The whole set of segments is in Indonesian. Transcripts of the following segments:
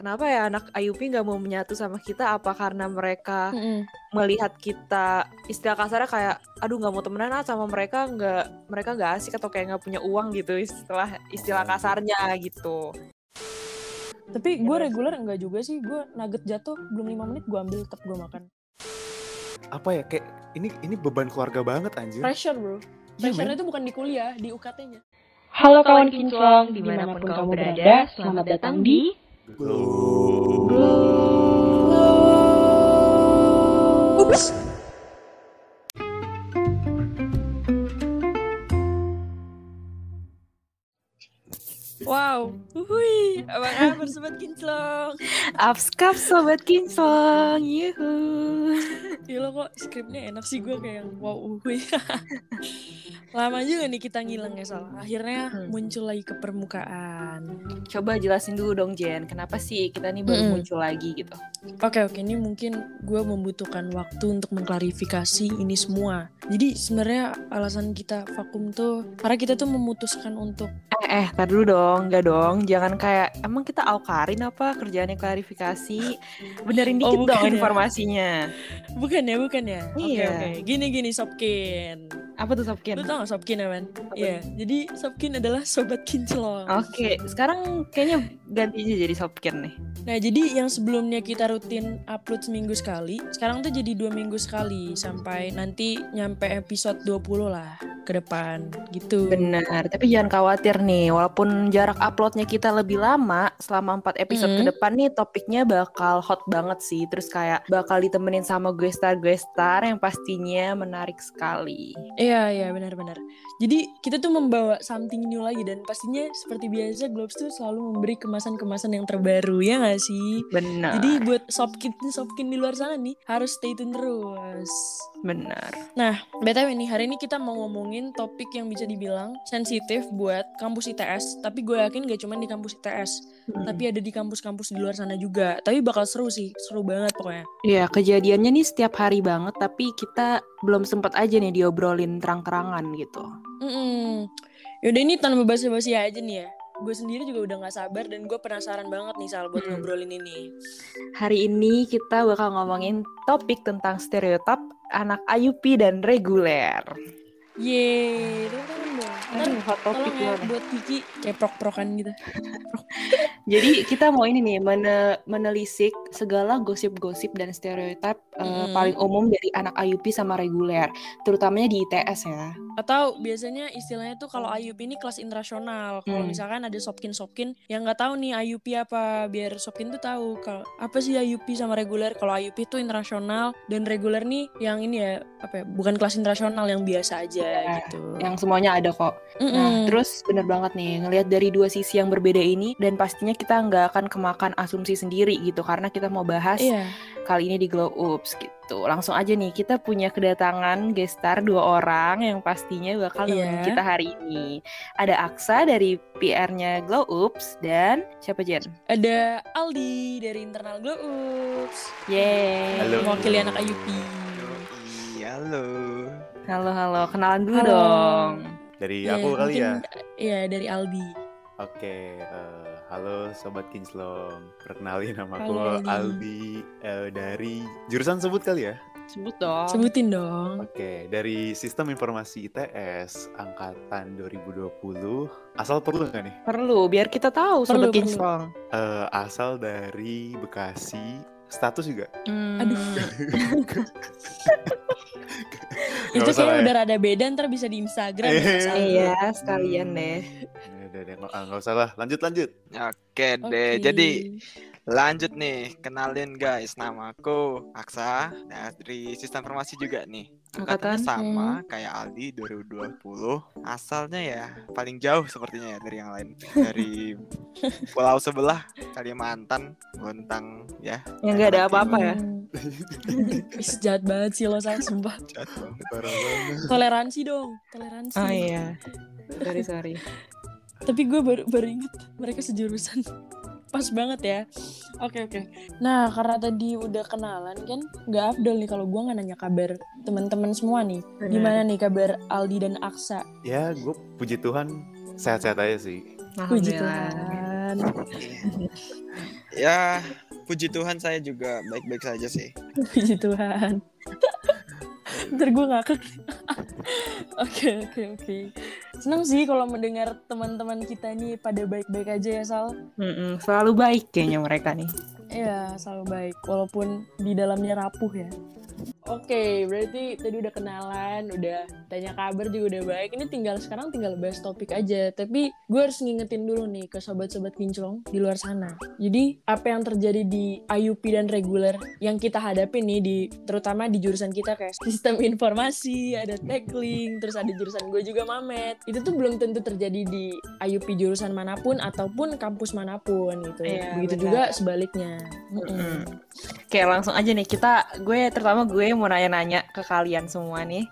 kenapa ya anak IUP nggak mau menyatu sama kita? Apa karena mereka Mm-mm. melihat kita istilah kasarnya kayak, aduh nggak mau temenan ah sama mereka nggak mereka nggak asik atau kayak nggak punya uang gitu istilah istilah kasarnya gitu. Tapi gue reguler enggak juga sih. Gue nugget jatuh belum lima menit gue ambil tetap gue makan. Apa ya kayak ini ini beban keluarga banget anjir. Pressure bro. Iya, Pressure men. itu bukan di kuliah, di UKT-nya. Halo kawan kinclong, di mana pun kamu berada, selamat datang di Wow, hui, apa kabar sobat kinclong? Abskap sobat kinclong, yuhu. Gila kok skripnya enak sih gue kayak wow hui. Lama juga nih kita ngilang ya Sal. Akhirnya Hmm. muncul lagi ke permukaan. Coba jelasin dulu dong Jen, kenapa sih kita nih baru Mm-mm. muncul lagi gitu? Oke oke, ini mungkin gue membutuhkan waktu untuk mengklarifikasi ini semua. Jadi sebenarnya alasan kita vakum tuh karena kita tuh memutuskan untuk Eh, eh, tar dulu dong, enggak dong. Jangan kayak, emang kita Alkarin apa kerjaannya klarifikasi? Benerin Oh, dikit dong bukan ya? informasinya. bukan ya bukan ya. Oke Iya. oke. Gini gini Sopkin. Apa tuh Sopkin? Lu tau gak Sopkin ya man? Iya. Jadi Sopkin adalah sobat kinclong. Oke, sekarang kayaknya ganti aja jadi Sopkin nih. Nah jadi yang sebelumnya kita rutin upload seminggu sekali, sekarang tuh jadi dua minggu sekali sampai nanti nyampe episode 20 lah ke depan gitu. Benar, tapi jangan khawatir nih, walaupun jarak uploadnya kita lebih lama, selama 4 episode ke Mm. depan nih topiknya bakal hot banget sih. Terus kayak bakal ditemenin sama gue star-gue star yang pastinya menarik sekali. Iya iya benar-benar. Jadi kita tuh membawa something new lagi dan pastinya seperti biasa Globes tuh selalu memberi kemasan-kemasan yang terbaru ya gak sih? Benar, Jadi buat Sopkin Sopkin di luar sana nih harus stay tune terus. benar. Nah, BTW nih, hari ini kita mau ngomongin topik yang bisa dibilang sensitif buat kampus ITS. Tapi gue yakin gak cuma di kampus ITS, Hmm. tapi ada di kampus-kampus di luar sana juga. Tapi bakal seru sih, seru banget pokoknya. Iya, kejadiannya nih setiap hari banget, tapi kita belum sempat aja nih diobrolin terang-terangan gitu. Mm-mm. Yaudah ini tanpa basa-basi aja nih ya. Gue sendiri juga udah gak sabar dan gue penasaran banget nih Sal buat Hmm. ngobrolin ini. Hari ini kita bakal ngomongin topik tentang stereotip anak IUP dan reguler. Yeay. Ntar Aduh, hot topic tolong ya buat Kiki kayak prok-prokan gitu. Jadi kita mau ini nih mene- menelisik segala gosip-gosip dan stereotip eh, Mm. paling umum dari anak IUP sama reguler, terutamanya di ITS ya. Atau biasanya istilahnya tuh kalau IUP ini kelas internasional. Kalau Hmm. misalkan ada Sopkin-Sopkin yang nggak tahu nih IUP apa, biar Sopkin tuh tahu kalau apa sih IUP sama reguler. Kalau IUP itu internasional dan reguler nih yang ini ya apa ya, bukan kelas internasional yang biasa aja Iya, gitu. Yang semuanya ada kok. Nah, Mm-mm. terus bener banget nih ngelihat dari dua sisi yang berbeda ini dan pastinya kita nggak akan kemakan asumsi sendiri gitu karena kita mau bahas iya. kali ini di Glow Ups gitu. Langsung aja nih kita punya kedatangan gestar dua orang yang pastinya bakal nemenin Iya. kita hari ini. Ada Aksa dari PR-nya Glow Ups dan siapa Jen? Ada Aldi dari internal Glow Ups. Yeay. Halo. Mewakili anak. Yoi, halo. Halo halo, kenalan dulu Halo. dong. Dari Iya, aku kali ya. Iya, dari Aldi. Oke, eh, halo sobat Kinslong. Perkenalin nama aku Halo, Aldi. Aldi eh, dari jurusan sebut kali ya. Sebut dong. Sebutin dong. Oke, dari Sistem Informasi ITS angkatan 2020. Asal perlu nggak nih? Perlu biar kita tahu Perlu, sobat perlu. Kingsong. Eh, asal dari Bekasi. Status juga. Hmm. Aduh. Itu usah kayak lah ya. udah rada beda ntar bisa di Instagram ya, Eh. Iya, sekalian deh. Ya udah deh, nggak ah, nggak usah lah. Lanjut lanjut. Oke deh, Oke. jadi lanjut nih, kenalin guys, namaku Aksa dari Sistem Informasi juga nih. Angkatannya Angkatan? sama kayak Aldi 2020. Asalnya ya paling jauh sepertinya ya dari yang lain. Dari pulau sebelah Kalimantan, Bontang ya. Yang nggak ada apa-apa ya. Ih, jahat banget sih lo Sal, sumpah. Jahat banget. Toleransi dong, toleransi. Oh iya. Sorry sorry. Tapi gue baru baru inget mereka sejurusan. Pas banget ya. Oke oke. Nah karena tadi udah kenalan kan, nggak afdol nih kalau gue nggak nanya kabar teman-teman semua nih. Gimana nih kabar Aldi dan Aksa? Ya, gue puji Tuhan sehat-sehat aja sih. Puji. Tuhan. Ya, puji Tuhan saya juga baik-baik saja sih. Puji Tuhan. Ntar gue ngakak. Oke, oke, oke. Senang sih kalau mendengar teman-teman kita ini pada baik-baik aja ya, Sal. Mm-mm, selalu baik kayaknya mereka nih. Iya, selalu baik. Walaupun di dalamnya rapuh ya. Oke, berarti tadi udah kenalan, udah tanya kabar juga udah baik. Ini tinggal sekarang tinggal bahas topik aja. Tapi gue harus ngingetin dulu nih ke sobat-sobat kinclong di luar sana. Jadi apa yang terjadi di IUP dan reguler yang kita hadapi nih di terutama di jurusan kita kayak sistem informasi, ada tackling, terus ada jurusan gue juga Mamet. Itu tuh belum tentu terjadi di IUP jurusan mana pun ataupun kampus mana pun gitu. Iya, Begitu benar. juga sebaliknya. Mm. Kayak langsung aja nih kita gue terutama gue mau nanya-nanya ke kalian semua nih.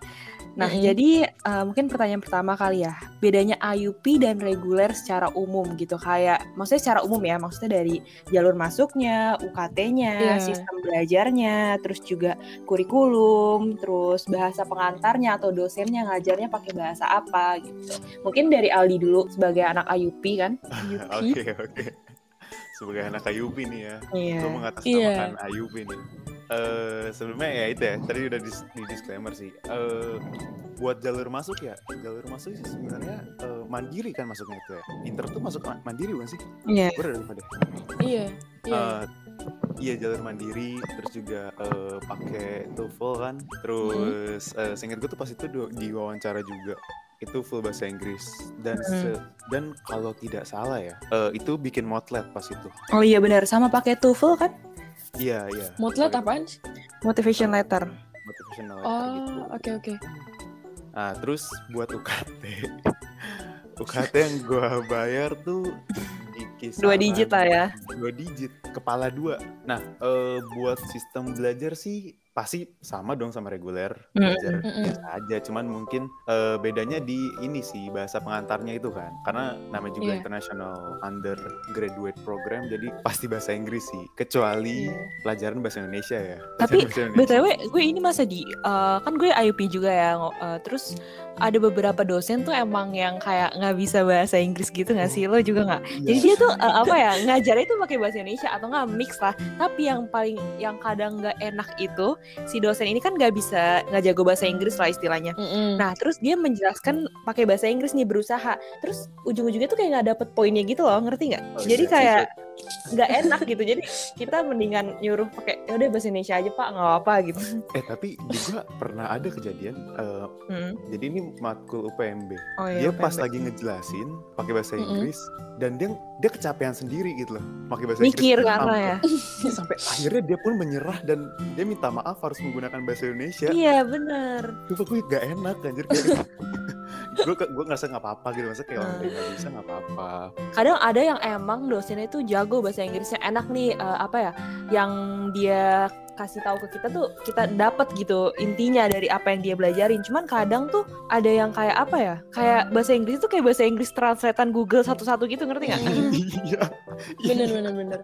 Nah, Mm-mm. jadi eh, mungkin pertanyaan pertama kali ya, bedanya IUP dan reguler secara umum gitu. Kayak maksudnya secara umum ya, maksudnya dari jalur masuknya, UKT-nya, Iya. sistem belajarnya, terus juga kurikulum, terus bahasa pengantarnya atau dosennya ngajarnya pakai bahasa apa gitu. Mungkin dari Aldi dulu sebagai anak IUP kan? Oke oke. Sebagai anak Ayubi nih ya, Iya. gue mengatasnamakan Ayubi nih. Eh sebelumnya ya itu ya, tadi udah di, di disclaimer sih. Eh buat jalur masuk ya, jalur masuk sih sebenarnya eh, mandiri kan masuknya itu ya. Inter tuh masuk ma- mandiri bukan sih? Iya. Udah lupa deh. Iya, iya. Eh, iya jalur mandiri, terus juga eh, pakai TOEFL kan, terus eh, seingat gue tuh pas itu du- diwawancara juga itu full bahasa Inggris dan se- dan kalau tidak salah ya eh, itu bikin motlet pas itu Oh iya benar, sama pakai TOEFL kan? iya iya Motlet apaan sih? Motivation letter. motivational letter gitu Oh, oke oke. nah terus buat UKT UKT yang gua bayar tuh di kisaran Dua digit lah ya. dua digit kepala dua nah eh, buat sistem belajar sih pasti sama dong sama reguler belajar biasa aja cuman mungkin eh, bedanya di ini sih bahasa pengantarnya itu kan karena namanya juga Iya. international undergraduate program jadi pasti bahasa Inggris sih kecuali Iya. pelajaran bahasa Indonesia ya Tapi, Indonesia. BTW gue ini masa di eh, kan gue IUP juga ya eh, terus ada beberapa dosen tuh emang yang kayak nggak bisa bahasa Inggris gitu nggak sih lo juga nggak Iya. jadi dia tuh eh, apa ya ngajarnya tuh pakai bahasa Indonesia atau nggak mix lah tapi yang paling yang kadang nggak enak itu si dosen ini kan nggak bisa nggak jago bahasa Inggris lah istilahnya Mm-mm. Nah, terus dia menjelaskan pakai bahasa Inggris nih berusaha. Terus ujung-ujungnya tuh kayak nggak dapet poinnya gitu loh, ngerti nggak? Oh, Jadi iya, kayak nggak enak gitu. Jadi kita mendingan nyuruh pakai ya udah bahasa Indonesia aja pak, nggak apa gitu. eh tapi juga pernah ada kejadian eh, Hmm. jadi ini matkul UPMB Oh dia pas PMB. lagi ngejelasin pakai bahasa Mm-mm. Inggris dan dia dia kecapean sendiri gitu loh pakai bahasa mikir Inggris karena sampai, ya. sampai akhirnya dia pun menyerah dan dia minta maaf harus menggunakan bahasa Indonesia Iya bener. Sumpah gue gak enak anjir kayak gue gue ngerasa nggak apa-apa gitu masa kayak orang Hmm. nggak bisa nggak apa-apa Kadang ada yang emang dosennya itu jago bahasa Inggrisnya enak nih eh, apa ya? Yang dia kasih tahu ke kita tuh kita dapat gitu intinya dari apa yang dia belajarin. Cuman kadang tuh ada yang kayak apa ya? Kayak bahasa Inggris tuh kayak bahasa Inggris translatean Google satu-satu gitu ngerti nggak? iya Bener bener bener.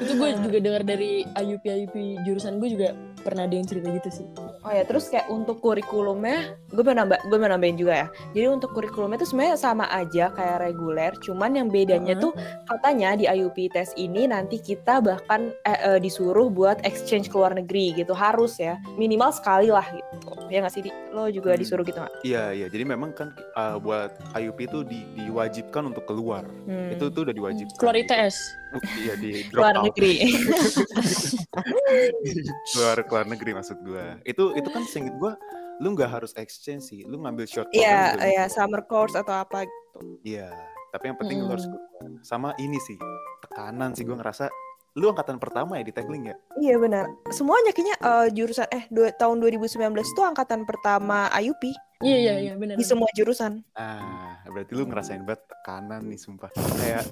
Itu gue juga dengar dari IUP IUP jurusan gue juga pernah ada yang cerita gitu sih. Oh ya, terus kayak untuk kurikulumnya, gue mau nambah, gue mau nambahin juga ya. Jadi untuk kurikulumnya tuh sebenarnya sama aja kayak reguler, cuman yang bedanya tuh katanya di IUP tes ini nanti kita bahkan eh, eh, disuruh buat exchange ke luar negeri gitu harus ya, minimal sekali lah gitu. Ya nggak sih, Di? lo juga Hmm. disuruh gitu nggak? iya iya jadi memang kan uh, buat IUP itu di, diwajibkan untuk keluar Hmm. itu tuh udah diwajibkan Keluar gitu. ITS. Iya di drop luar out. negeri. keluar keluar negeri maksud gue itu itu kan singkat gue lu nggak harus exchange sih lu ngambil short Iya, program juga iya summer course atau apa gitu. Iya, tapi yang penting lu harus Mm. keluar. sama ini sih tekanan sih gue ngerasa lu angkatan pertama ya di tackling ya Iya benar. Semuanya kayaknya eh, jurusan eh dua, tahun 2019 itu angkatan pertama IUP Iya iya iya benar. di semua jurusan. ah berarti lu ngerasain banget tekanan nih sumpah kayak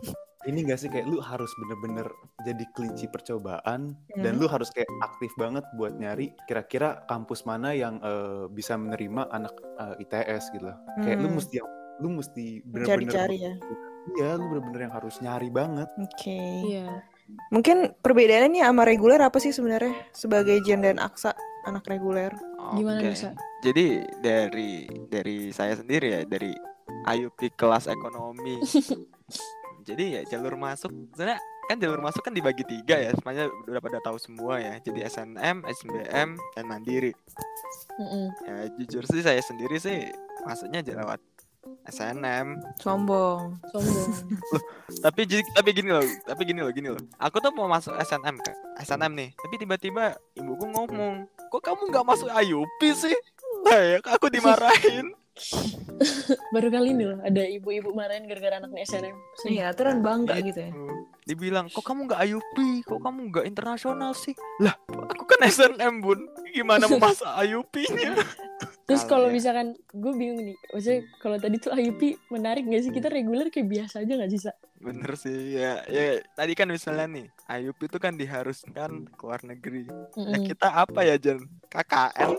ini gak sih kayak lu harus bener-bener jadi kelinci percobaan dan Hmm. lu harus kayak aktif banget buat nyari kira-kira kampus mana yang eh, bisa menerima anak eh, ITS gitu loh kayak lu Hmm. mesti lu mesti bener-bener Cari-cari ya. iya lu bener-bener yang harus nyari banget Oke. Iya. Mungkin perbedaannya nih sama reguler apa sih sebenarnya sebagai Jen dan Aksa anak reguler? Gimana bisa? Jadi dari dari saya sendiri ya dari IUP kelas ekonomi. Jadi ya jalur masuk sebenarnya kan jalur masuk kan dibagi tiga ya semuanya udah pada tahu semua ya jadi SNM SNBM dan Mandiri Mm-mm. ya jujur sih saya sendiri sih masuknya aja lewat SNM Sombong. sombong. Tapi ji- tapi gini loh tapi gini loh gini loh. Aku tuh mau masuk SNM kan SNM nih tapi tiba-tiba ibuku ngomong kok kamu nggak masuk IUP sih? Lah ya aku dimarahin? Baru kali ini loh ada ibu-ibu marahin gara-gara anaknya SNM. Iya, aturan bangga gitu. ya. dibilang kok kamu nggak IUP kok kamu nggak internasional sih? Lah aku kan SNM bun. Gimana mau masuk IUP-nya terus Kalau kalau ya. misalkan gue bingung nih maksudnya kalau tadi tuh IUP menarik gak sih kita reguler kayak biasa aja gak sih Sa? bener sih ya ya tadi kan misalnya nih IUP itu kan diharuskan ke luar negeri Mm-mm. Nah, kita apa ya Jan KKN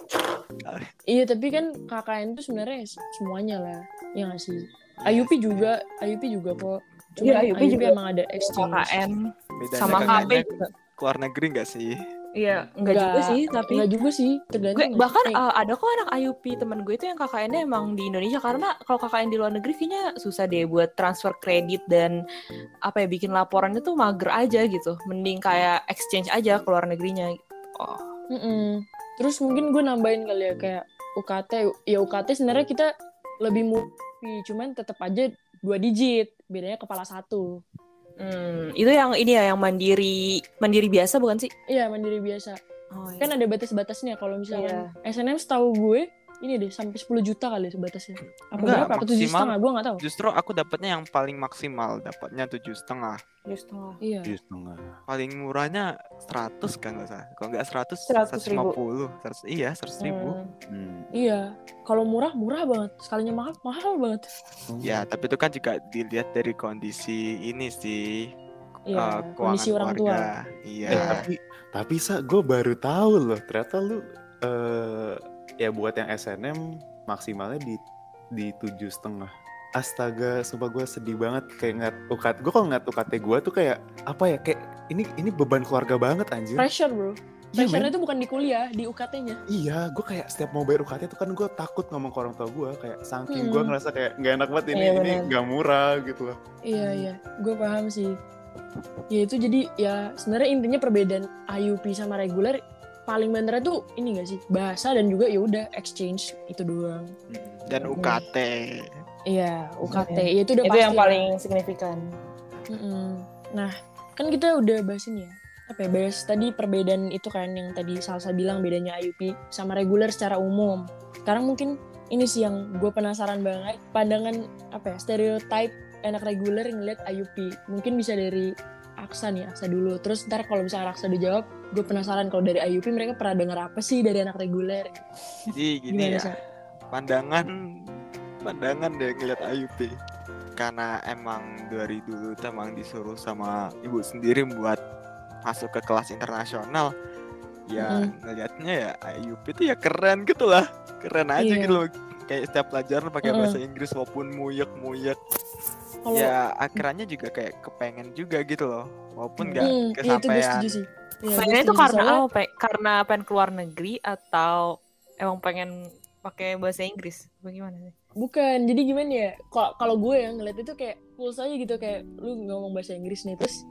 Iya tapi kan KKN tuh sebenarnya semuanya lah, ya nggak sih? IUP juga, IUP juga kok. Cuma Iya, IUP IUP, juga. emang ada exchange. KKN bedanya sama KKN KB -nya juga. ke luar negeri nggak sih Iya, enggak juga sih, tapi Enggak juga sih, gue tergantung. bahkan Eh, uh, ada kok anak IUP temen gue itu yang KKN-nya emang di Indonesia karena kalau KKN di luar negeri kayaknya susah deh buat transfer kredit dan apa ya bikin laporannya tuh mager aja gitu. Mending kayak exchange aja ke luar negerinya. Oh. mm-mm. Terus mungkin gue nambahin kali ya kayak UKT, ya UKT sebenarnya kita lebih mupi, cuman tetap aja dua digit, bedanya kepala satu. Hmm, itu yang ini ya yang mandiri mandiri biasa bukan sih? Iya mandiri biasa. Oh, iya. Kan ada batas-batasnya kalau misalkan Iya. SNM setahu gue ini deh sampai 10 juta kali sebatasnya. Apa Enggak, berapa? Tujuh maksimal. setengah? Gue nggak tahu. justru aku dapatnya yang paling maksimal dapatnya tujuh setengah Tujuh setengah. Iya. Tujuh setengah. paling murahnya 100 kan nggak salah kalau nggak 100 100 ribu. 150 100, iya 100 ribu Hmm. Hmm. Iya, kalau murah murah banget, sekalinya mahal mahal banget. ya tapi itu kan juga dilihat dari kondisi ini sih Iya, eh, kondisi keuangan orang tua. keluarga iya Eh, tapi tapi sa gue baru tahu loh ternyata lu eh ya buat yang SNM maksimalnya di di tujuh setengah. Astaga, sumpah gue sedih banget kayak ngat ukat gue kalau ngat UKT gue tuh kayak apa ya kayak ini ini beban keluarga banget anjir. Pressure bro, Iya, pressure men. itu bukan di kuliah, di UKT-nya. Iya, gue kayak setiap mau bayar UKT tuh kan gue takut ngomong ke orang tua gue kayak saking Hmm. gue ngerasa kayak nggak enak banget ini Iya, ini nggak murah gitu loh. Iya iya, gue paham sih. Ya itu jadi ya sebenarnya intinya perbedaan IUP sama reguler paling bener tuh ini gak sih bahasa dan juga ya udah exchange itu doang. dan UKT Iya UKT, ya itu udah Itu pasti yang paling signifikan. Mm-mm. Nah, kan kita udah bahas ini ya. Apa ya, bahas tadi perbedaan itu kan yang tadi Salsa bilang bedanya IUP sama reguler secara umum. Sekarang mungkin ini sih yang gue penasaran banget. Pandangan apa ya, stereotype anak reguler yang ngeliat IUP. Mungkin bisa dari Aksa nih, Aksa dulu. Terus ntar kalau misalnya Aksa dijawab, gue penasaran kalau dari IUP mereka pernah dengar apa sih dari anak reguler. jadi gini Gimana, ya pandangan pandangan deh ngeliat IUP karena emang dari dulu tuh emang disuruh sama ibu sendiri buat masuk ke kelas internasional ya Mm. ngelihatnya ya IUP itu ya keren gitu lah keren aja Iya. gitu loh kayak setiap pelajaran pakai Mm. bahasa Inggris walaupun muyek muyek ya akhirnya juga kayak kepengen juga gitu loh walaupun nggak itu gue kesampaian setuju Pengennya itu karena apa? Pe- Karena pengen keluar negeri atau emang pengen pakai bahasa Inggris? Bagaimana sih? Bukan, jadi gimana ya? Kalau kalau gue yang ngeliat itu kayak pulsa aja gitu kayak lu ngomong bahasa Inggris nih terus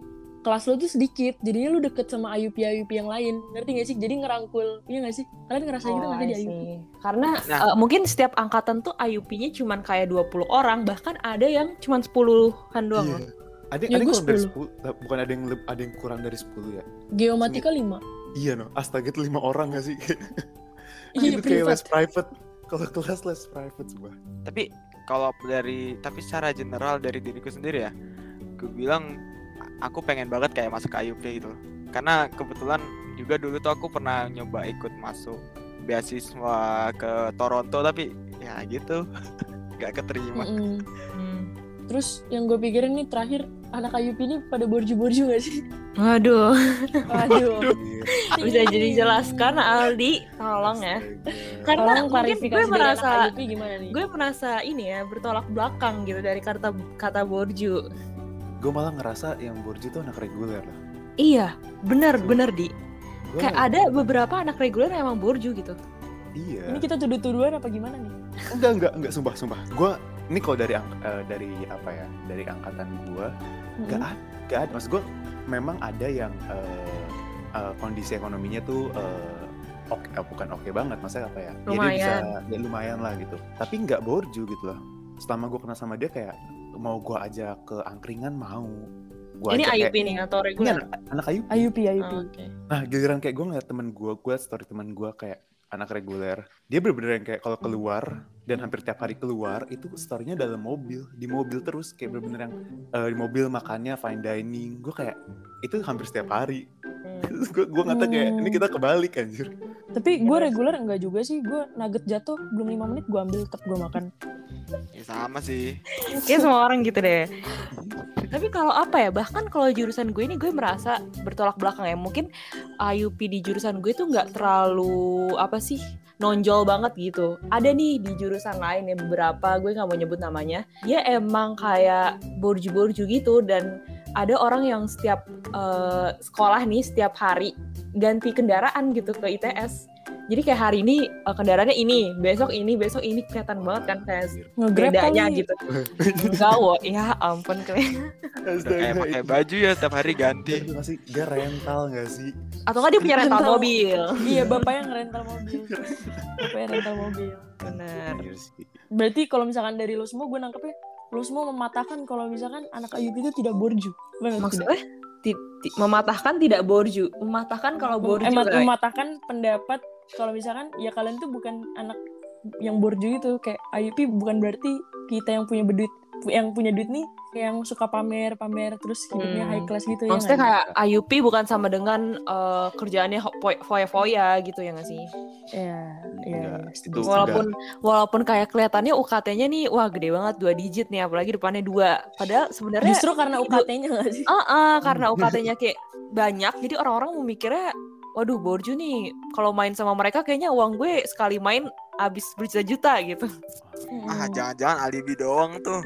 kelas lu tuh sedikit, jadinya lu deket sama IUP IUP yang lain, ngerti gak sih? Jadi ngerangkul, iya gak sih? Kalian ngerasa gitu Oh, gak sih di I IUP? see. Karena Nah. eh, mungkin setiap angkatan tuh IUP-nya cuman kayak 20 orang, bahkan ada yang cuman 10-an doang. loh. Ada Ya, ada yang kurang dari 10. 10, bukan ada yang ada yang kurang dari 10 ya. Geomatika 5. Iya no, astaga itu lima orang gak sih? Iya, itu kayak les privat. private. Kalau kelas les private coba. tapi kalau dari tapi secara general dari diriku sendiri ya gue bilang aku pengen banget kayak masuk ke IUP gitu karena kebetulan juga dulu tuh aku pernah nyoba ikut masuk beasiswa ke Toronto tapi ya gitu nggak keterima Mm-mm. Hmm. Terus yang gue pikirin nih terakhir anak IUP ini pada borju-borju gak sih? Waduh, Aduh. Iya. bisa jadi jelaskan Aldi, tolong ya. Karena Tolong mungkin gue merasa anak IUP gimana nih? gue merasa ini ya bertolak belakang gitu dari kata kata borju. gue malah ngerasa yang borju tuh anak reguler lah. Iya, bener bener di. Gua, Kayak ada beberapa anak reguler yang emang borju gitu. Iya. Ini kita tuduh-tuduhan apa gimana nih? Enggak enggak enggak sumpah sumpah. Gue ini kalau dari eh, dari apa ya dari angkatan gue Mm-mm. nggak ada nggak ada. Maksud gue memang ada yang eh, eh, kondisi ekonominya tuh eh, oke eh, bukan oke banget maksudnya apa ya Ya, dia bisa ya lumayan lah gitu tapi nggak borju gitu loh selama gue kenal sama dia kayak mau gue ajak ke angkringan mau gua Ini kayak- ini atau ini reguler? anak, anak Ayub Ayupi, Ayupi. Oh, Oke. Nah, giliran kayak gue ngeliat temen gue, gue story temen gue kayak anak reguler. Dia bener-bener yang kayak kalau keluar dan hampir tiap hari keluar itu storynya dalam mobil, di mobil terus kayak bener-bener yang eh, di mobil makannya fine dining. Gue kayak itu hampir setiap hari. Gue gue ngata kayak ini kita kebalik anjir. Tapi gue reguler enggak juga sih. Gue nugget jatuh belum lima menit gue ambil tetap gue makan. Ya, sama sih. Kayak semua orang gitu deh. Tapi kalau apa ya, bahkan kalau jurusan gue ini gue merasa bertolak belakang ya. Mungkin IUP di jurusan gue tuh nggak terlalu apa sih nonjol banget gitu. Ada nih di jurusan lain ya beberapa, gue nggak mau nyebut namanya. Dia emang kayak borju-borju gitu dan ada orang yang setiap eh, sekolah nih setiap hari ganti kendaraan gitu ke ITS. Jadi kayak hari ini eh, kendaraannya ini, besok ini, besok ini kelihatan banget kan kayak Ngegrab bedanya kali. gitu. Gawo, ya ampun keren. Kayak pakai baju ya setiap hari ganti. Masih dia rental gak sih? Atau nggak dia punya rental Rental. mobil. Iya, bapaknya ngerental mobil. bapaknya rental mobil. Benar. Sih. Berarti kalau misalkan dari lo semua gue nangkepnya lo semua mematahkan kalau misalkan anak Ayupi itu tidak borju. Benar tidak? Maksudnya ti- ti- mematahkan tidak borju, mematahkan kalau borju. Guys. mematahkan pendapat kalau misalkan ya kalian tuh bukan anak yang borju itu kayak Ayupi bukan berarti kita yang punya duit yang punya duit nih yang suka pamer pamer terus hidupnya Hmm. high class gitu ya Maksudnya nggak? kayak IUP bukan sama dengan eh, kerjaannya poi- foya-foya gitu ya nggak sih? ya ya, ya, setuju. enggak. Walaupun walaupun kayak kelihatannya UKT-nya nih wah gede banget dua digit nih apalagi depannya dua. Padahal sebenarnya justru karena UKT-nya nggak sih Ah, ah, karena UKT-nya kayak banyak, jadi orang-orang memikirnya, waduh borju nih, kalau main sama mereka kayaknya uang gue sekali main habis berjuta-juta gitu. Ah, Hmm. jangan-jangan alibi doang tuh.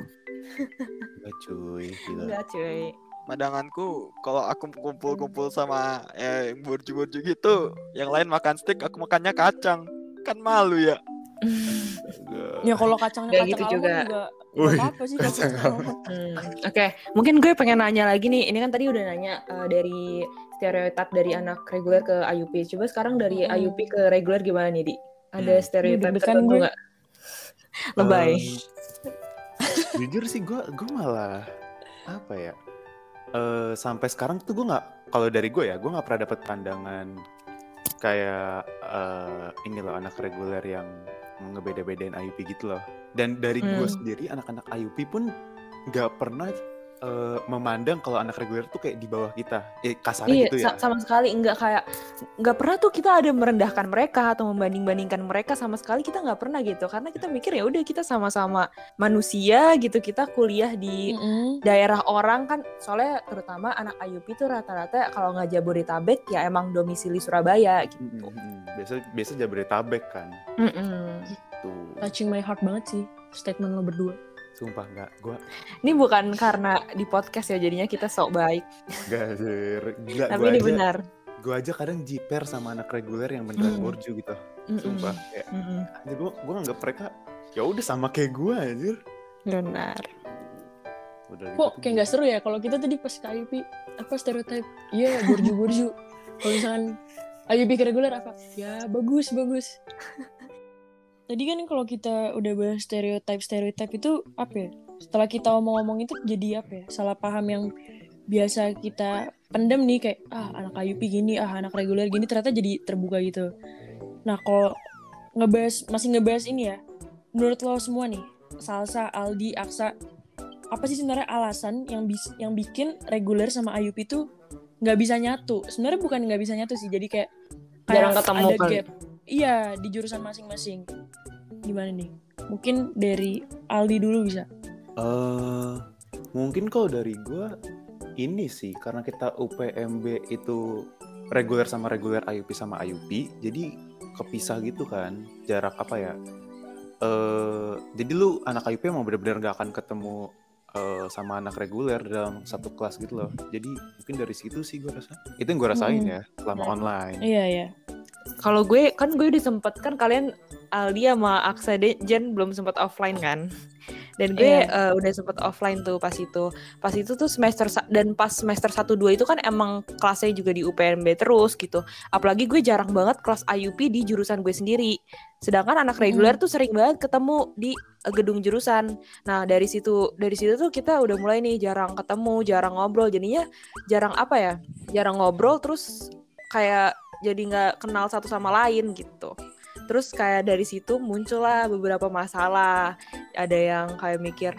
Enggak cuy, gila. Enggak cuy. Pandanganku kalau aku kumpul-kumpul sama eh, borju-borju gitu, yang lain makan steak, aku makannya kacang. Kan malu ya. Enggak. ya kalau kacangnya Nggak kacang gitu juga. juga Wih, apa sih. Hmm, Oke, mungkin gue pengen nanya lagi nih. Ini kan tadi udah nanya eh, dari stereotip dari anak reguler ke IUP. Coba sekarang dari Mm-mm. IUP ke reguler gimana nih, Di? Ada Hmm. stereotip tertentu gue. nggak? Lebay. Em, jujur sih gue gue malah apa ya eh sampai sekarang tuh gue nggak kalau dari gue ya gue nggak pernah dapat pandangan kayak eh ini loh anak reguler yang ngebeda-bedain IUP gitu loh dan dari gue Hmm. sendiri anak-anak IUP pun nggak pernah eh, memandang kalau anak reguler tuh kayak di bawah kita. Eh, kasarnya Iya, gitu ya. sa- sama sekali. Nggak kayak nggak pernah tuh kita ada merendahkan mereka atau membanding-bandingkan mereka sama sekali. Kita nggak pernah gitu. Karena kita mikir ya udah kita sama-sama manusia gitu. Kita kuliah di Mm-mm. daerah orang kan. Soalnya terutama anak IUP itu rata-rata kalau nggak Jabodetabek ya emang domisili Surabaya gitu. Mm, mm, mm. biasa biasa Jabodetabek kan. Mm-mm. tuh touching my heart banget sih statement lo berdua sumpah nggak. Gue Ini bukan karena di podcast ya jadinya kita sok baik, nggak gila tapi ini aja benar. gue aja kadang jiper sama anak reguler yang beneran Hmm. borju gitu. Mm-mm. sumpah kayak Mm-mm. anjir gue gue nganggap mereka ya udah sama kayak gue anjir. Benar. udah kok kayak nggak seru ya? Kalau kita tadi pas ke IUP apa stereotip iya borju borju kalau misalkan IUP ke reguler apa? Ya bagus bagus tadi kan kalau kita udah bahas stereotip stereotip itu apa ya? Setelah kita omong-omong itu jadi apa ya? Salah paham yang biasa kita pendem nih kayak ah anak IUP gini ah anak reguler gini ternyata jadi terbuka gitu. Nah kalau ngebahas masih ngebahas ini ya menurut lo semua nih Salsa Aldi Aksa apa sih sebenarnya alasan yang bis yang bikin reguler sama IUP itu nggak bisa nyatu? Sebenarnya bukan nggak bisa nyatu sih jadi kayak Jarang ketemu ada gap iya di jurusan masing-masing. Gimana nih? Mungkin dari Aldi dulu bisa. Eh mungkin kalau dari gue ini sih karena kita UPMB itu reguler sama reguler IUP sama IUP jadi kepisah gitu kan jarak apa ya? Eh jadi lu anak IUP mau bener-bener gak akan ketemu eh, sama anak reguler dalam satu kelas gitu loh. Jadi mungkin dari situ sih gue rasa. Itu yang gue rasain Hmm. ya selama online. Iya iya Kalau gue kan gue udah sempet kan kalian Aldi sama Aksa Jen belum sempet offline kan. Dan gue Iya. eh, udah sempet offline tuh pas itu. Pas itu tuh semester dan pas semester 1 2 itu kan emang kelasnya juga di UPNB terus gitu. Apalagi gue jarang banget kelas IUP di jurusan gue sendiri. Sedangkan anak reguler tuh sering banget ketemu di eh, gedung jurusan. Nah, dari situ dari situ tuh kita udah mulai nih jarang ketemu, jarang ngobrol. Jadinya jarang apa ya? Jarang ngobrol terus kayak jadi nggak kenal satu sama lain gitu. Terus kayak dari situ muncullah beberapa masalah. Ada yang kayak mikir,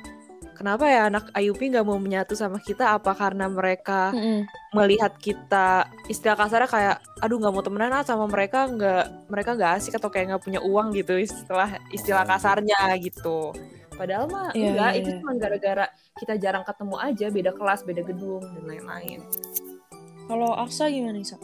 kenapa ya anak IUP nggak mau menyatu sama kita? Apa karena mereka Mm-mm. melihat kita istilah kasarnya kayak, aduh nggak mau temenan ah sama mereka nggak mereka nggak asik atau kayak nggak punya uang gitu istilah istilah kasarnya gitu. Padahal mah Iya, enggak, iya, itu iya. cuma gara-gara kita jarang ketemu aja, beda kelas, beda gedung dan lain-lain. Kalau Aksa gimana Sa?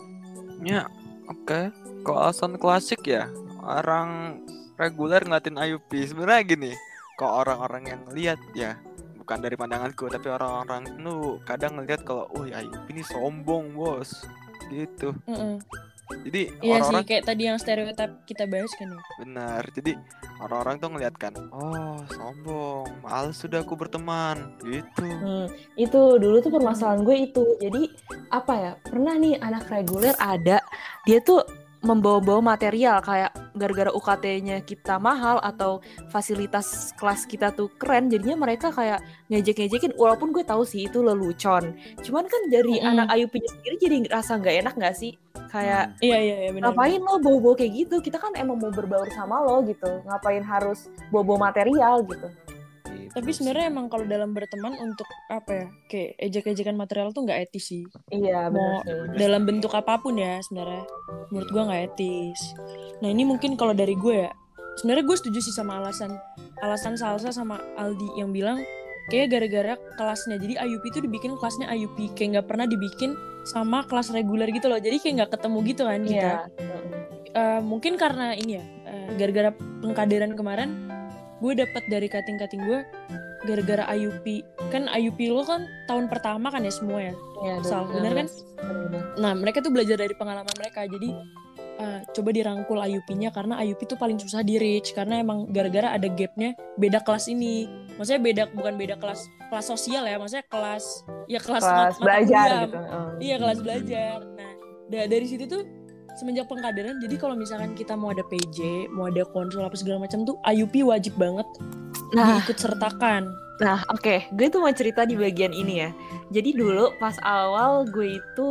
Ya, oke. Kalau alasan klasik ya, orang reguler ngeliatin IUP. Sebenarnya gini, kalau orang-orang yang lihat ya, bukan dari pandanganku, tapi orang-orang itu kadang ngelihat kalau, oh IUP ini sombong bos, gitu. Mm-mm. Jadi Iya sih, orang-orang kayak tadi yang stereotip kita bahas kan ya. benar. Jadi orang-orang tuh ngeliat kan, oh sombong, males sudah aku berteman, gitu. Hmm, itu dulu tuh permasalahan gue itu. Jadi apa ya? Pernah nih anak reguler ada dia tuh membawa-bawa material kayak gara-gara UKT-nya kita mahal atau fasilitas kelas kita tuh keren jadinya mereka kayak ngejek-ngejekin walaupun gue tahu sih itu lelucon. Cuman kan dari Mm-mm. anak IUP-nya sendiri jadi ngerasa nggak enak nggak sih? Kayak Iya, iya, iya benar. ngapain lo bawa-bawa kayak gitu? Kita kan emang mau berbaur sama lo gitu. Ngapain harus bawa-bawa material? gitu Gitu Tapi sih. sebenarnya emang kalau dalam berteman untuk apa ya, kayak ejek-ejekan material tuh nggak etis sih. iya Mau benar sih dalam bentuk apa pun ya sebenarnya. Menurut gua nggak etis. Nah ini mungkin kalau dari gue ya, sebenarnya gue setuju sih sama alasan alasan Salsa sama Aldi yang bilang kayak gara-gara kelasnya. Jadi IUP itu dibikin kelasnya IUP, kayak nggak pernah dibikin sama kelas reguler gitu loh. Jadi kayak nggak ketemu gitu kan kita. iya Eh, mungkin karena ini ya eh, gara-gara pengkaderan kemarin gue dapat dari kating-kating gue gara-gara IUP kan IUP lo kan tahun pertama kan ya semua ya? Sal, bener kan? Nah mereka tuh belajar dari pengalaman mereka. Jadi eh, coba dirangkul IUP-nya karena IUP tuh paling susah di reach karena emang gara-gara ada gapnya beda kelas ini. Maksudnya beda bukan beda kelas kelas sosial ya. Maksudnya kelas ya kelas, mat- kelas mata belajar gitu Heeh. Iya kelas belajar. Nah da- dari situ tuh semenjak pengkaderan, jadi kalau misalkan kita mau ada PJ, mau ada konsul apa segala macam tuh IUP wajib banget nah diikut sertakan. Nah, oke, gue tuh mau cerita di bagian ini ya. Jadi dulu pas awal gue itu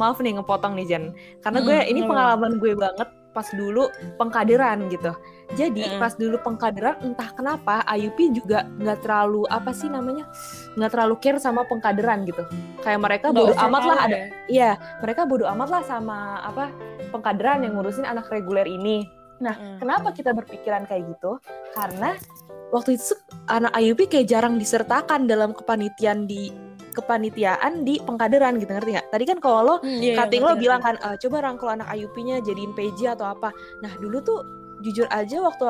maaf nih ngepotong nih Jan. Karena gue Hmm, ini pengalaman gue banget pas dulu pengkaderan gitu. Jadi Heeh. pas dulu pengkaderan entah kenapa IUP juga nggak terlalu apa sih namanya nggak terlalu care sama pengkaderan gitu. Kayak mereka bodo Nggak amat lah ada ya. Iya, mereka bodo amat lah sama apa pengkaderan yang ngurusin anak reguler ini. Nah, Hmm. kenapa kita berpikiran kayak gitu? Karena waktu itu anak IUP kayak jarang disertakan dalam kepanitiaan di kepanitiaan di pengkaderan gitu ngerti nggak? Tadi kan kalau lo Hmm, iya, iya, cutting ngerti, lo bilang kan "Eh, coba rangkul anak IUP-nya jadiin PJ atau apa. Nah, dulu tuh jujur aja waktu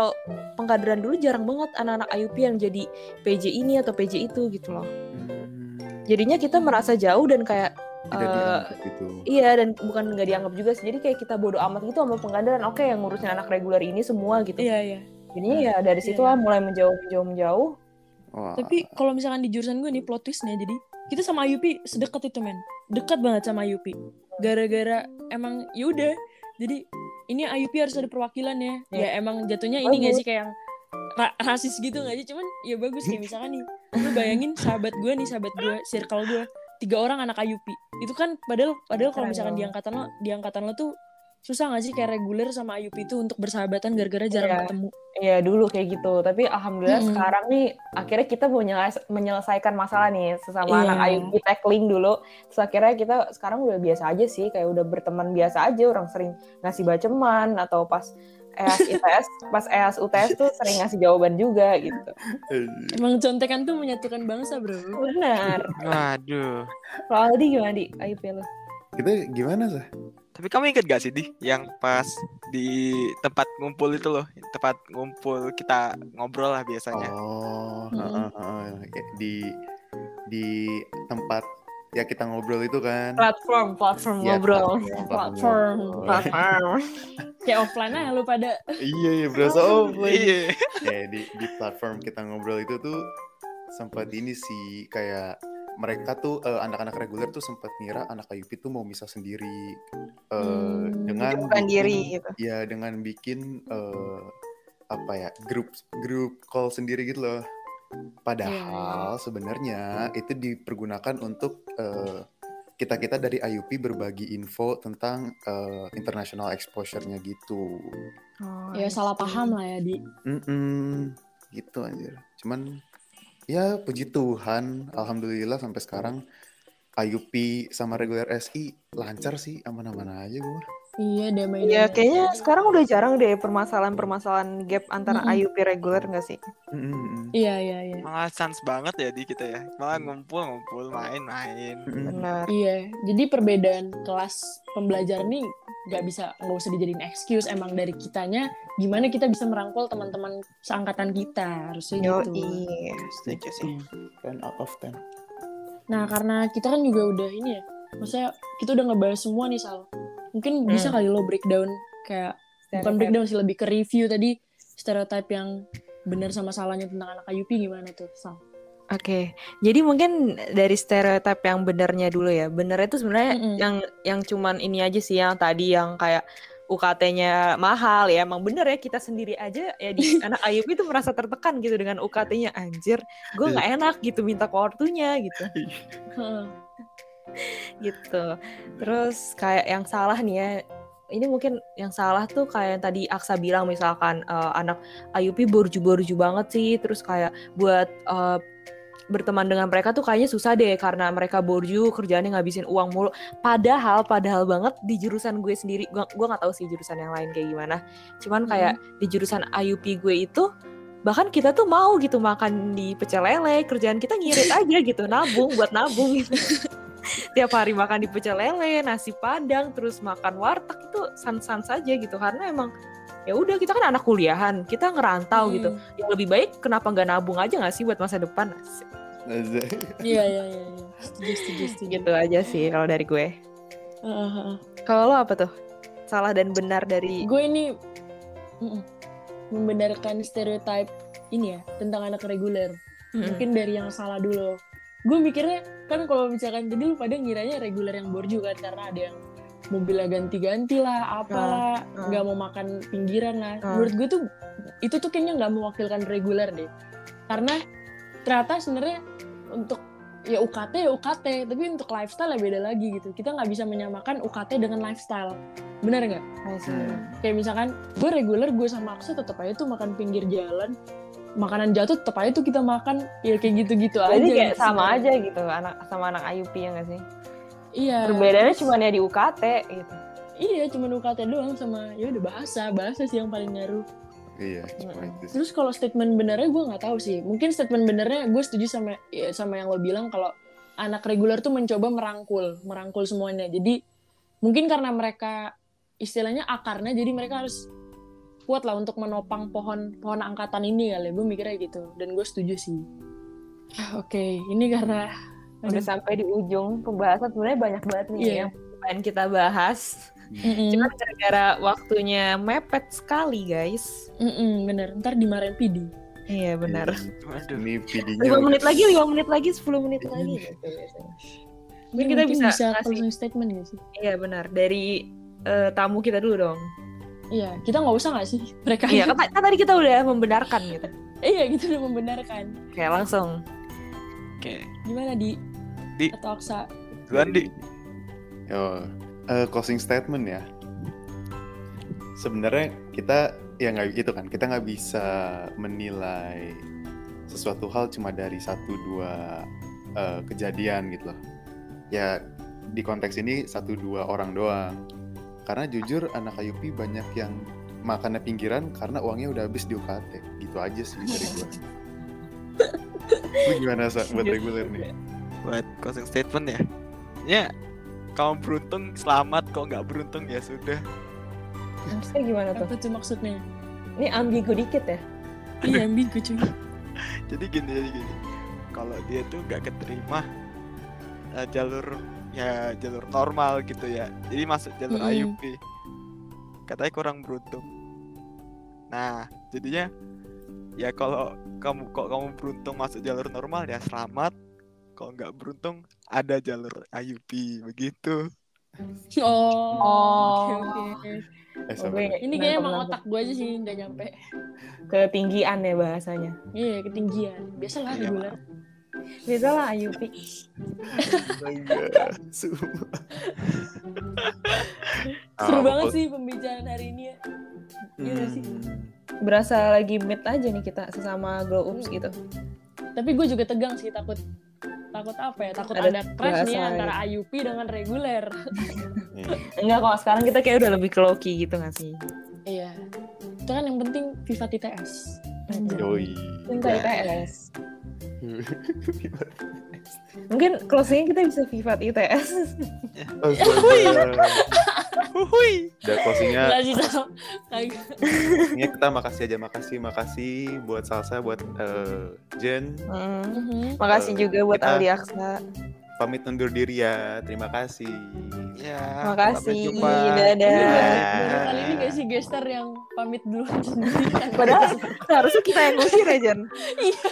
pengkaderan dulu jarang banget anak-anak IUP yang jadi PJ ini atau PJ itu gitu loh. Hmm, Jadinya kita merasa jauh dan kayak tidak eh, dianggap gitu. Iya dan bukan nggak dianggap juga sih. Jadi kayak kita bodo amat gitu sama pengkaderan. Oke yang ngurusin anak reguler ini semua gitu. Iya, iya. Jadinya ya dari situ lah mulai menjauh menjauh menjauh. Wah, Tapi kalau misalkan di jurusan gue nih plot twistnya jadi kita sama IUP sedekat itu men. Dekat banget sama IUP. Gara-gara emang yaudah. Jadi ini IUP harus ada perwakilan ya. Iya. Ya emang jatuhnya ini gak Bagus. sih kayak yang ra- rasis gitu gak sih? Cuman ya bagus kayak misalkan nih. Lu bayangin sahabat gue nih, sahabat gue, circle gue. Tiga orang anak IUP. Itu kan padahal padahal kalau misalkan di angkatan lo, di angkatan lo tuh susah gak sih kayak reguler sama IUP itu untuk bersahabatan gara-gara jarang Iya. ketemu. Iya dulu kayak gitu. Tapi alhamdulillah Mm-mm. sekarang nih akhirnya kita mau nyeles- menyelesaikan masalah nih sesama Iya. anak IUP tackling dulu. Terus akhirnya kita sekarang udah biasa aja sih. Kayak udah berteman biasa aja. Orang sering ngasih baceman atau pas EAS ITS, pas EAS UTS tuh sering ngasih jawaban juga gitu. Emang contekan tuh menyatukan bangsa, Bro. Benar. Waduh. Kalau Aldi gimana di IUP lu? Kita gimana sih? Tapi kamu inget gak sih di yang pas di tempat ngumpul itu loh, tempat ngumpul kita ngobrol lah biasanya. Oh, heeh, heeh. Kayak di di tempat ya kita ngobrol itu kan. Platform, platform Ya, ngobrol. platform, Platform. Platform. Kayak offline aja lu pada. iya, iya, berasa offline. Iya. Kayak di di platform kita ngobrol itu tuh sempat ini sih kayak mereka tuh eh, anak-anak reguler tuh sempat ngira anak IUP tuh mau misah sendiri eh, Hmm, dengan bukan bikin- diri gitu. ya dengan bikin eh, apa ya grup grup call sendiri gitu loh. Padahal sebenarnya itu dipergunakan untuk eh, kita-kita dari IUP berbagi info tentang eh, international exposure-nya gitu. Oh, ya salah paham lah ya di. Mm-mm, gitu anjir. Cuman ya puji Tuhan, alhamdulillah sampai sekarang IUP sama reguler SI lancar sih, aman-aman aja gue. Iya damai Iya, kayaknya sekarang udah jarang deh permasalahan-permasalahan gap antara Mm-mm. IUP reguler nggak sih? Iya iya iya Malah chance banget ya di kita ya. Malah ngumpul-ngumpul, main-main. Benar. Iya, jadi perbedaan kelas pembelajaran nih nggak bisa nggak usah dijadiin excuse emang dari kitanya gimana kita bisa merangkul teman-teman seangkatan kita harusnya Yo, gitu. iya. Setuju sih. 10 out of 10. Nah karena kita kan juga udah ini ya, maksudnya kita udah ngebahas semua nih Sal. Mungkin bisa Hmm. kali lo breakdown kayak bukan breakdown sih lebih ke review tadi stereotip yang benar sama salahnya tentang anak IUP gimana tuh Sal? Oke, jadi mungkin dari stereotip yang benernya dulu ya. Benernya itu sebenarnya Mm-mm. yang yang cuman ini aja sih yang tadi yang kayak UKT-nya mahal ya. Emang bener ya kita sendiri aja ya di anak IUP itu merasa tertekan gitu dengan UKT-nya anjir. Gue nggak enak gitu minta ke ortunya gitu. Gitu. Terus kayak yang salah nih ya, ini mungkin yang salah tuh kayak yang tadi Aksa bilang misalkan eh, anak IUP borju-borju banget sih, terus kayak buat eh, berteman dengan mereka tuh kayaknya susah deh karena mereka borju kerjaannya ngabisin uang mulu. Padahal padahal banget di jurusan gue sendiri, gua gua nggak tahu sih jurusan yang lain kayak gimana. Cuman kayak di jurusan IUP gue itu bahkan kita tuh mau gitu makan di pecel lele, kerjaan kita ngirit aja gitu, nabung buat nabung gitu tiap hari makan di pecel lele, nasi padang, terus makan warteg itu sans-sans saja gitu karena emang ya udah kita kan anak kuliahan, kita ngerantau gitu. Hmm. Yang lebih baik kenapa nggak nabung aja nggak sih buat masa depan? Iya iya iya. iya. Setuju setuju setuju. Gitu aja sih kalau dari gue. Heeh, heeh. Kalau lo apa tuh? Salah dan benar dari gue ini membenarkan stereotip ini ya tentang anak reguler Mm-mm. mungkin dari yang salah dulu gue mikirnya kan kalau misalkan tadi lu pada ngiranya reguler yang borju kan karena ada yang mobilnya ganti-ganti lah apalah Ah, nggak mau makan pinggiran lah. Ah. menurut gue tuh itu tuh kayaknya nggak mewakilkan reguler deh. Karena ternyata sebenarnya untuk ya UKT ya UKT tapi untuk lifestyle ya beda lagi gitu. Kita nggak bisa menyamakan UKT dengan lifestyle. Bener nggak? See. kayak misalkan gue reguler gue sama Aksa tetap aja tuh makan pinggir jalan makanan jatuh tetap aja tuh kita makan ya kayak gitu-gitu aja Berarti kayak gitu sama sebenarnya. aja gitu anak sama anak IUP ya nggak sih? iya Perbedaannya cuma ya di UKT gitu. iya cuma UKT doang sama ya udah bahasa bahasa sih yang paling ngaruh Iya, cuma Mm-mm. itu sih. terus kalau statement benernya gue nggak tahu sih mungkin statement benernya gue setuju sama ya, sama yang lo bilang kalau anak reguler tuh mencoba merangkul merangkul semuanya jadi mungkin karena mereka istilahnya akarnya jadi mereka harus kuat lah untuk menopang pohon pohon angkatan ini kali gue mikirnya gitu dan gue setuju sih Ah, oke ini karena Udah sampai di ujung pembahasan sebenarnya banyak banget nih Iya. yang pengen kita bahas. Mm-mm. Cuma gara-gara waktunya mepet sekali guys. Mm-mm, bener ntar dimarahin PD Iya benar. Waduh. Ini PD-nya 5 udah- menit lagi, 5 menit lagi, 10 menit lagi gitu biasanya. Mungkin kita bisa kasih- closing statement gak sih Iya benar. Dari eh, tamu kita dulu dong. Iya kita nggak usah nggak sih mereka Iya, kan, kan tadi kita udah membenarkan gitu. iya gitu udah membenarkan Oke, langsung. Oke. gimana di Di. atau Aksa Duluan di. Yo, eh, closing statement ya. Sebenarnya kita ya nggak gitu kan, kita nggak bisa menilai sesuatu hal cuma dari satu dua eh, kejadian gitu loh. Ya di konteks ini satu dua orang doang. Karena jujur anak IUP banyak yang makannya pinggiran karena uangnya udah habis di UKT. Gitu aja sih dari gua. Lu gimana Sa, buat reguler nih? Buat closing statement ya. Ya, kamu beruntung selamat, kalau nggak beruntung ya sudah. Maksudnya gimana tuh? apa tuh maksudnya Ini ambigu dikit ya? iya ambigu cuy Jadi gini, jadi gini. Kalau dia tuh nggak keterima eh, jalur ya jalur normal gitu ya. Jadi masuk jalur Mm-mm. IUP. Katanya kurang beruntung. Nah, jadinya ya kalau kamu kok kamu beruntung masuk jalur normal ya selamat kalau nggak beruntung ada jalur IUP begitu Oh. Oh. Oke oke. Eh, sabar. Oke. Ini kayaknya emang otak gue aja sih nggak nyampe. ketinggian ya bahasanya. Iya ketinggian. Biasalah Iya, reguler. Bisa lah sumpah. Seru Ah, banget pokok- sih pembicaraan hari ini ya. Iya sih? Hmm. Berasa lagi meet aja nih kita sesama glow ups gitu. Tapi gue juga tegang sih takut takut apa ya? Takut Ada ada, crash nih antara IUP dengan reguler. Iya. Enggak kok, sekarang kita kayak udah lebih ke Loki gitu gak sih? Iya. Itu kan yang penting Viva TTS. Yoi. Cinta ITS. Mungkin closingnya kita bisa Vivat ITS. Astaga. Huhui. Udah closingnya. Ini kita makasih aja makasih makasih buat Salsa buat eh, Jen Hmm. Mhm. Makasih Eh, juga buat Ali Aksa. pamit undur diri ya terima kasih ya Makasih. sampai jumpa. Dadah. Baru, Dadah. baru kali ini gak sih gestar yang pamit dulu sendiri? Padahal seharusnya kita yang ngusir ya, Jan. Iya.